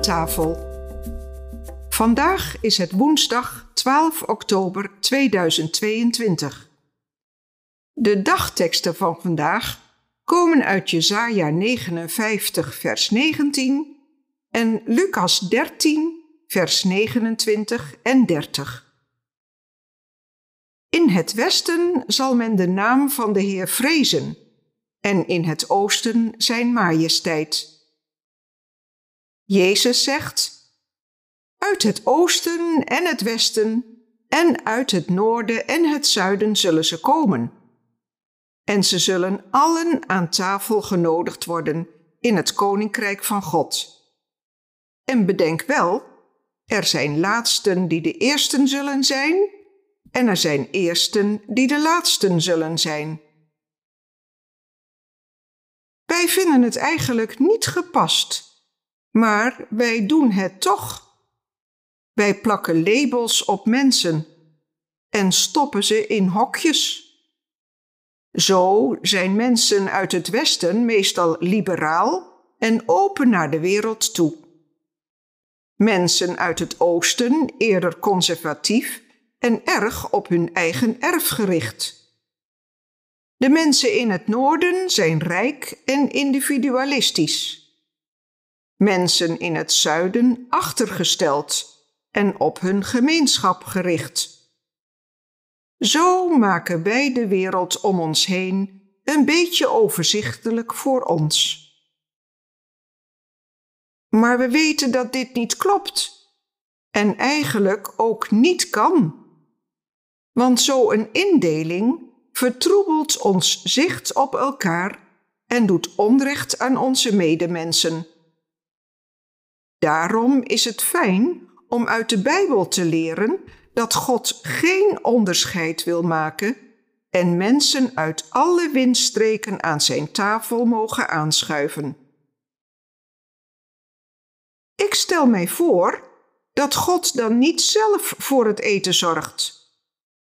Tafel. Vandaag is het woensdag 12 oktober 2022. De dagteksten van vandaag komen uit Jesaja 59 vers 19 en Lucas 13 vers 29 en 30. In het westen zal men de naam van de Heer vrezen en in het oosten zijn majesteit. Jezus zegt: Uit het oosten en het westen en uit het noorden en het zuiden zullen ze komen. En ze zullen allen aan tafel genodigd worden in het koninkrijk van God. En bedenk wel, er zijn laatsten die de eersten zullen zijn, en er zijn eersten die de laatsten zullen zijn. Wij vinden het eigenlijk niet gepast maar wij doen het toch. Wij plakken labels op mensen en stoppen ze in hokjes. Zo zijn mensen uit het Westen meestal liberaal en open naar de wereld toe. Mensen uit het Oosten eerder conservatief en erg op hun eigen erf gericht. De mensen in het Noorden zijn rijk en individualistisch mensen in het zuiden achtergesteld en op hun gemeenschap gericht. Zo maken wij de wereld om ons heen een beetje overzichtelijk voor ons. Maar we weten dat dit niet klopt en eigenlijk ook niet kan. Want zo'n indeling vertroebelt ons zicht op elkaar en doet onrecht aan onze medemensen. Daarom is het fijn om uit de Bijbel te leren dat God geen onderscheid wil maken en mensen uit alle windstreken aan zijn tafel mogen aanschuiven. Ik stel mij voor dat God dan niet zelf voor het eten zorgt,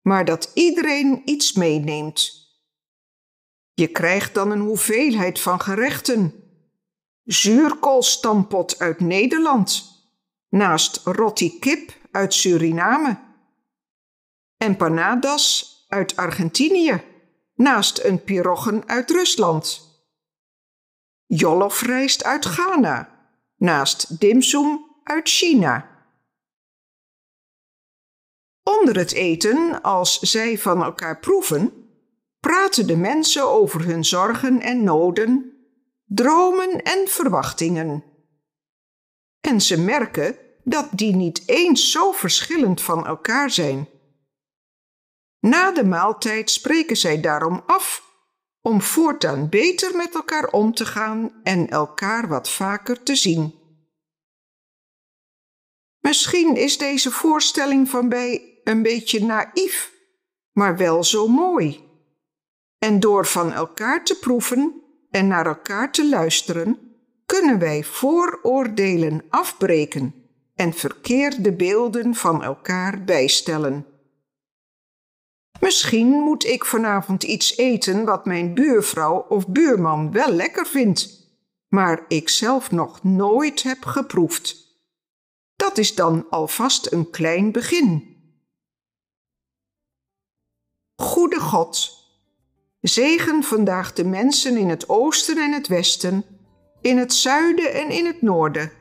maar dat iedereen iets meeneemt. Je krijgt dan een hoeveelheid van gerechten zuurkoolstampot uit Nederland, naast roti kip uit Suriname. Empanadas uit Argentinië, naast een piroggen uit Rusland. Jollof-rijst uit Ghana, naast dimsum uit China. Onder het eten, als zij van elkaar proeven, praten de mensen over hun zorgen en noden dromen en verwachtingen. En ze merken dat die niet eens zo verschillend van elkaar zijn. Na de maaltijd spreken zij daarom af om voortaan beter met elkaar om te gaan en elkaar wat vaker te zien. Misschien is deze voorstelling van mij een beetje naïef, maar wel zo mooi. En door van elkaar te proeven en naar elkaar te luisteren, kunnen wij vooroordelen afbreken en verkeerde beelden van elkaar bijstellen. Misschien moet ik vanavond iets eten wat mijn buurvrouw of buurman wel lekker vindt, maar ik zelf nog nooit heb geproefd. Dat is dan alvast een klein begin. Goede God, Zegen vandaag de mensen in het oosten en het westen, in het zuiden en in het noorden.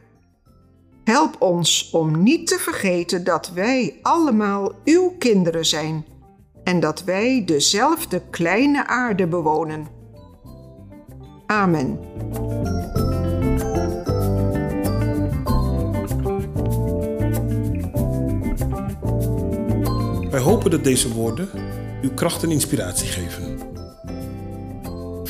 Help ons om niet te vergeten dat wij allemaal uw kinderen zijn en dat wij dezelfde kleine aarde bewonen. Amen. Wij hopen dat deze woorden uw kracht en inspiratie geven.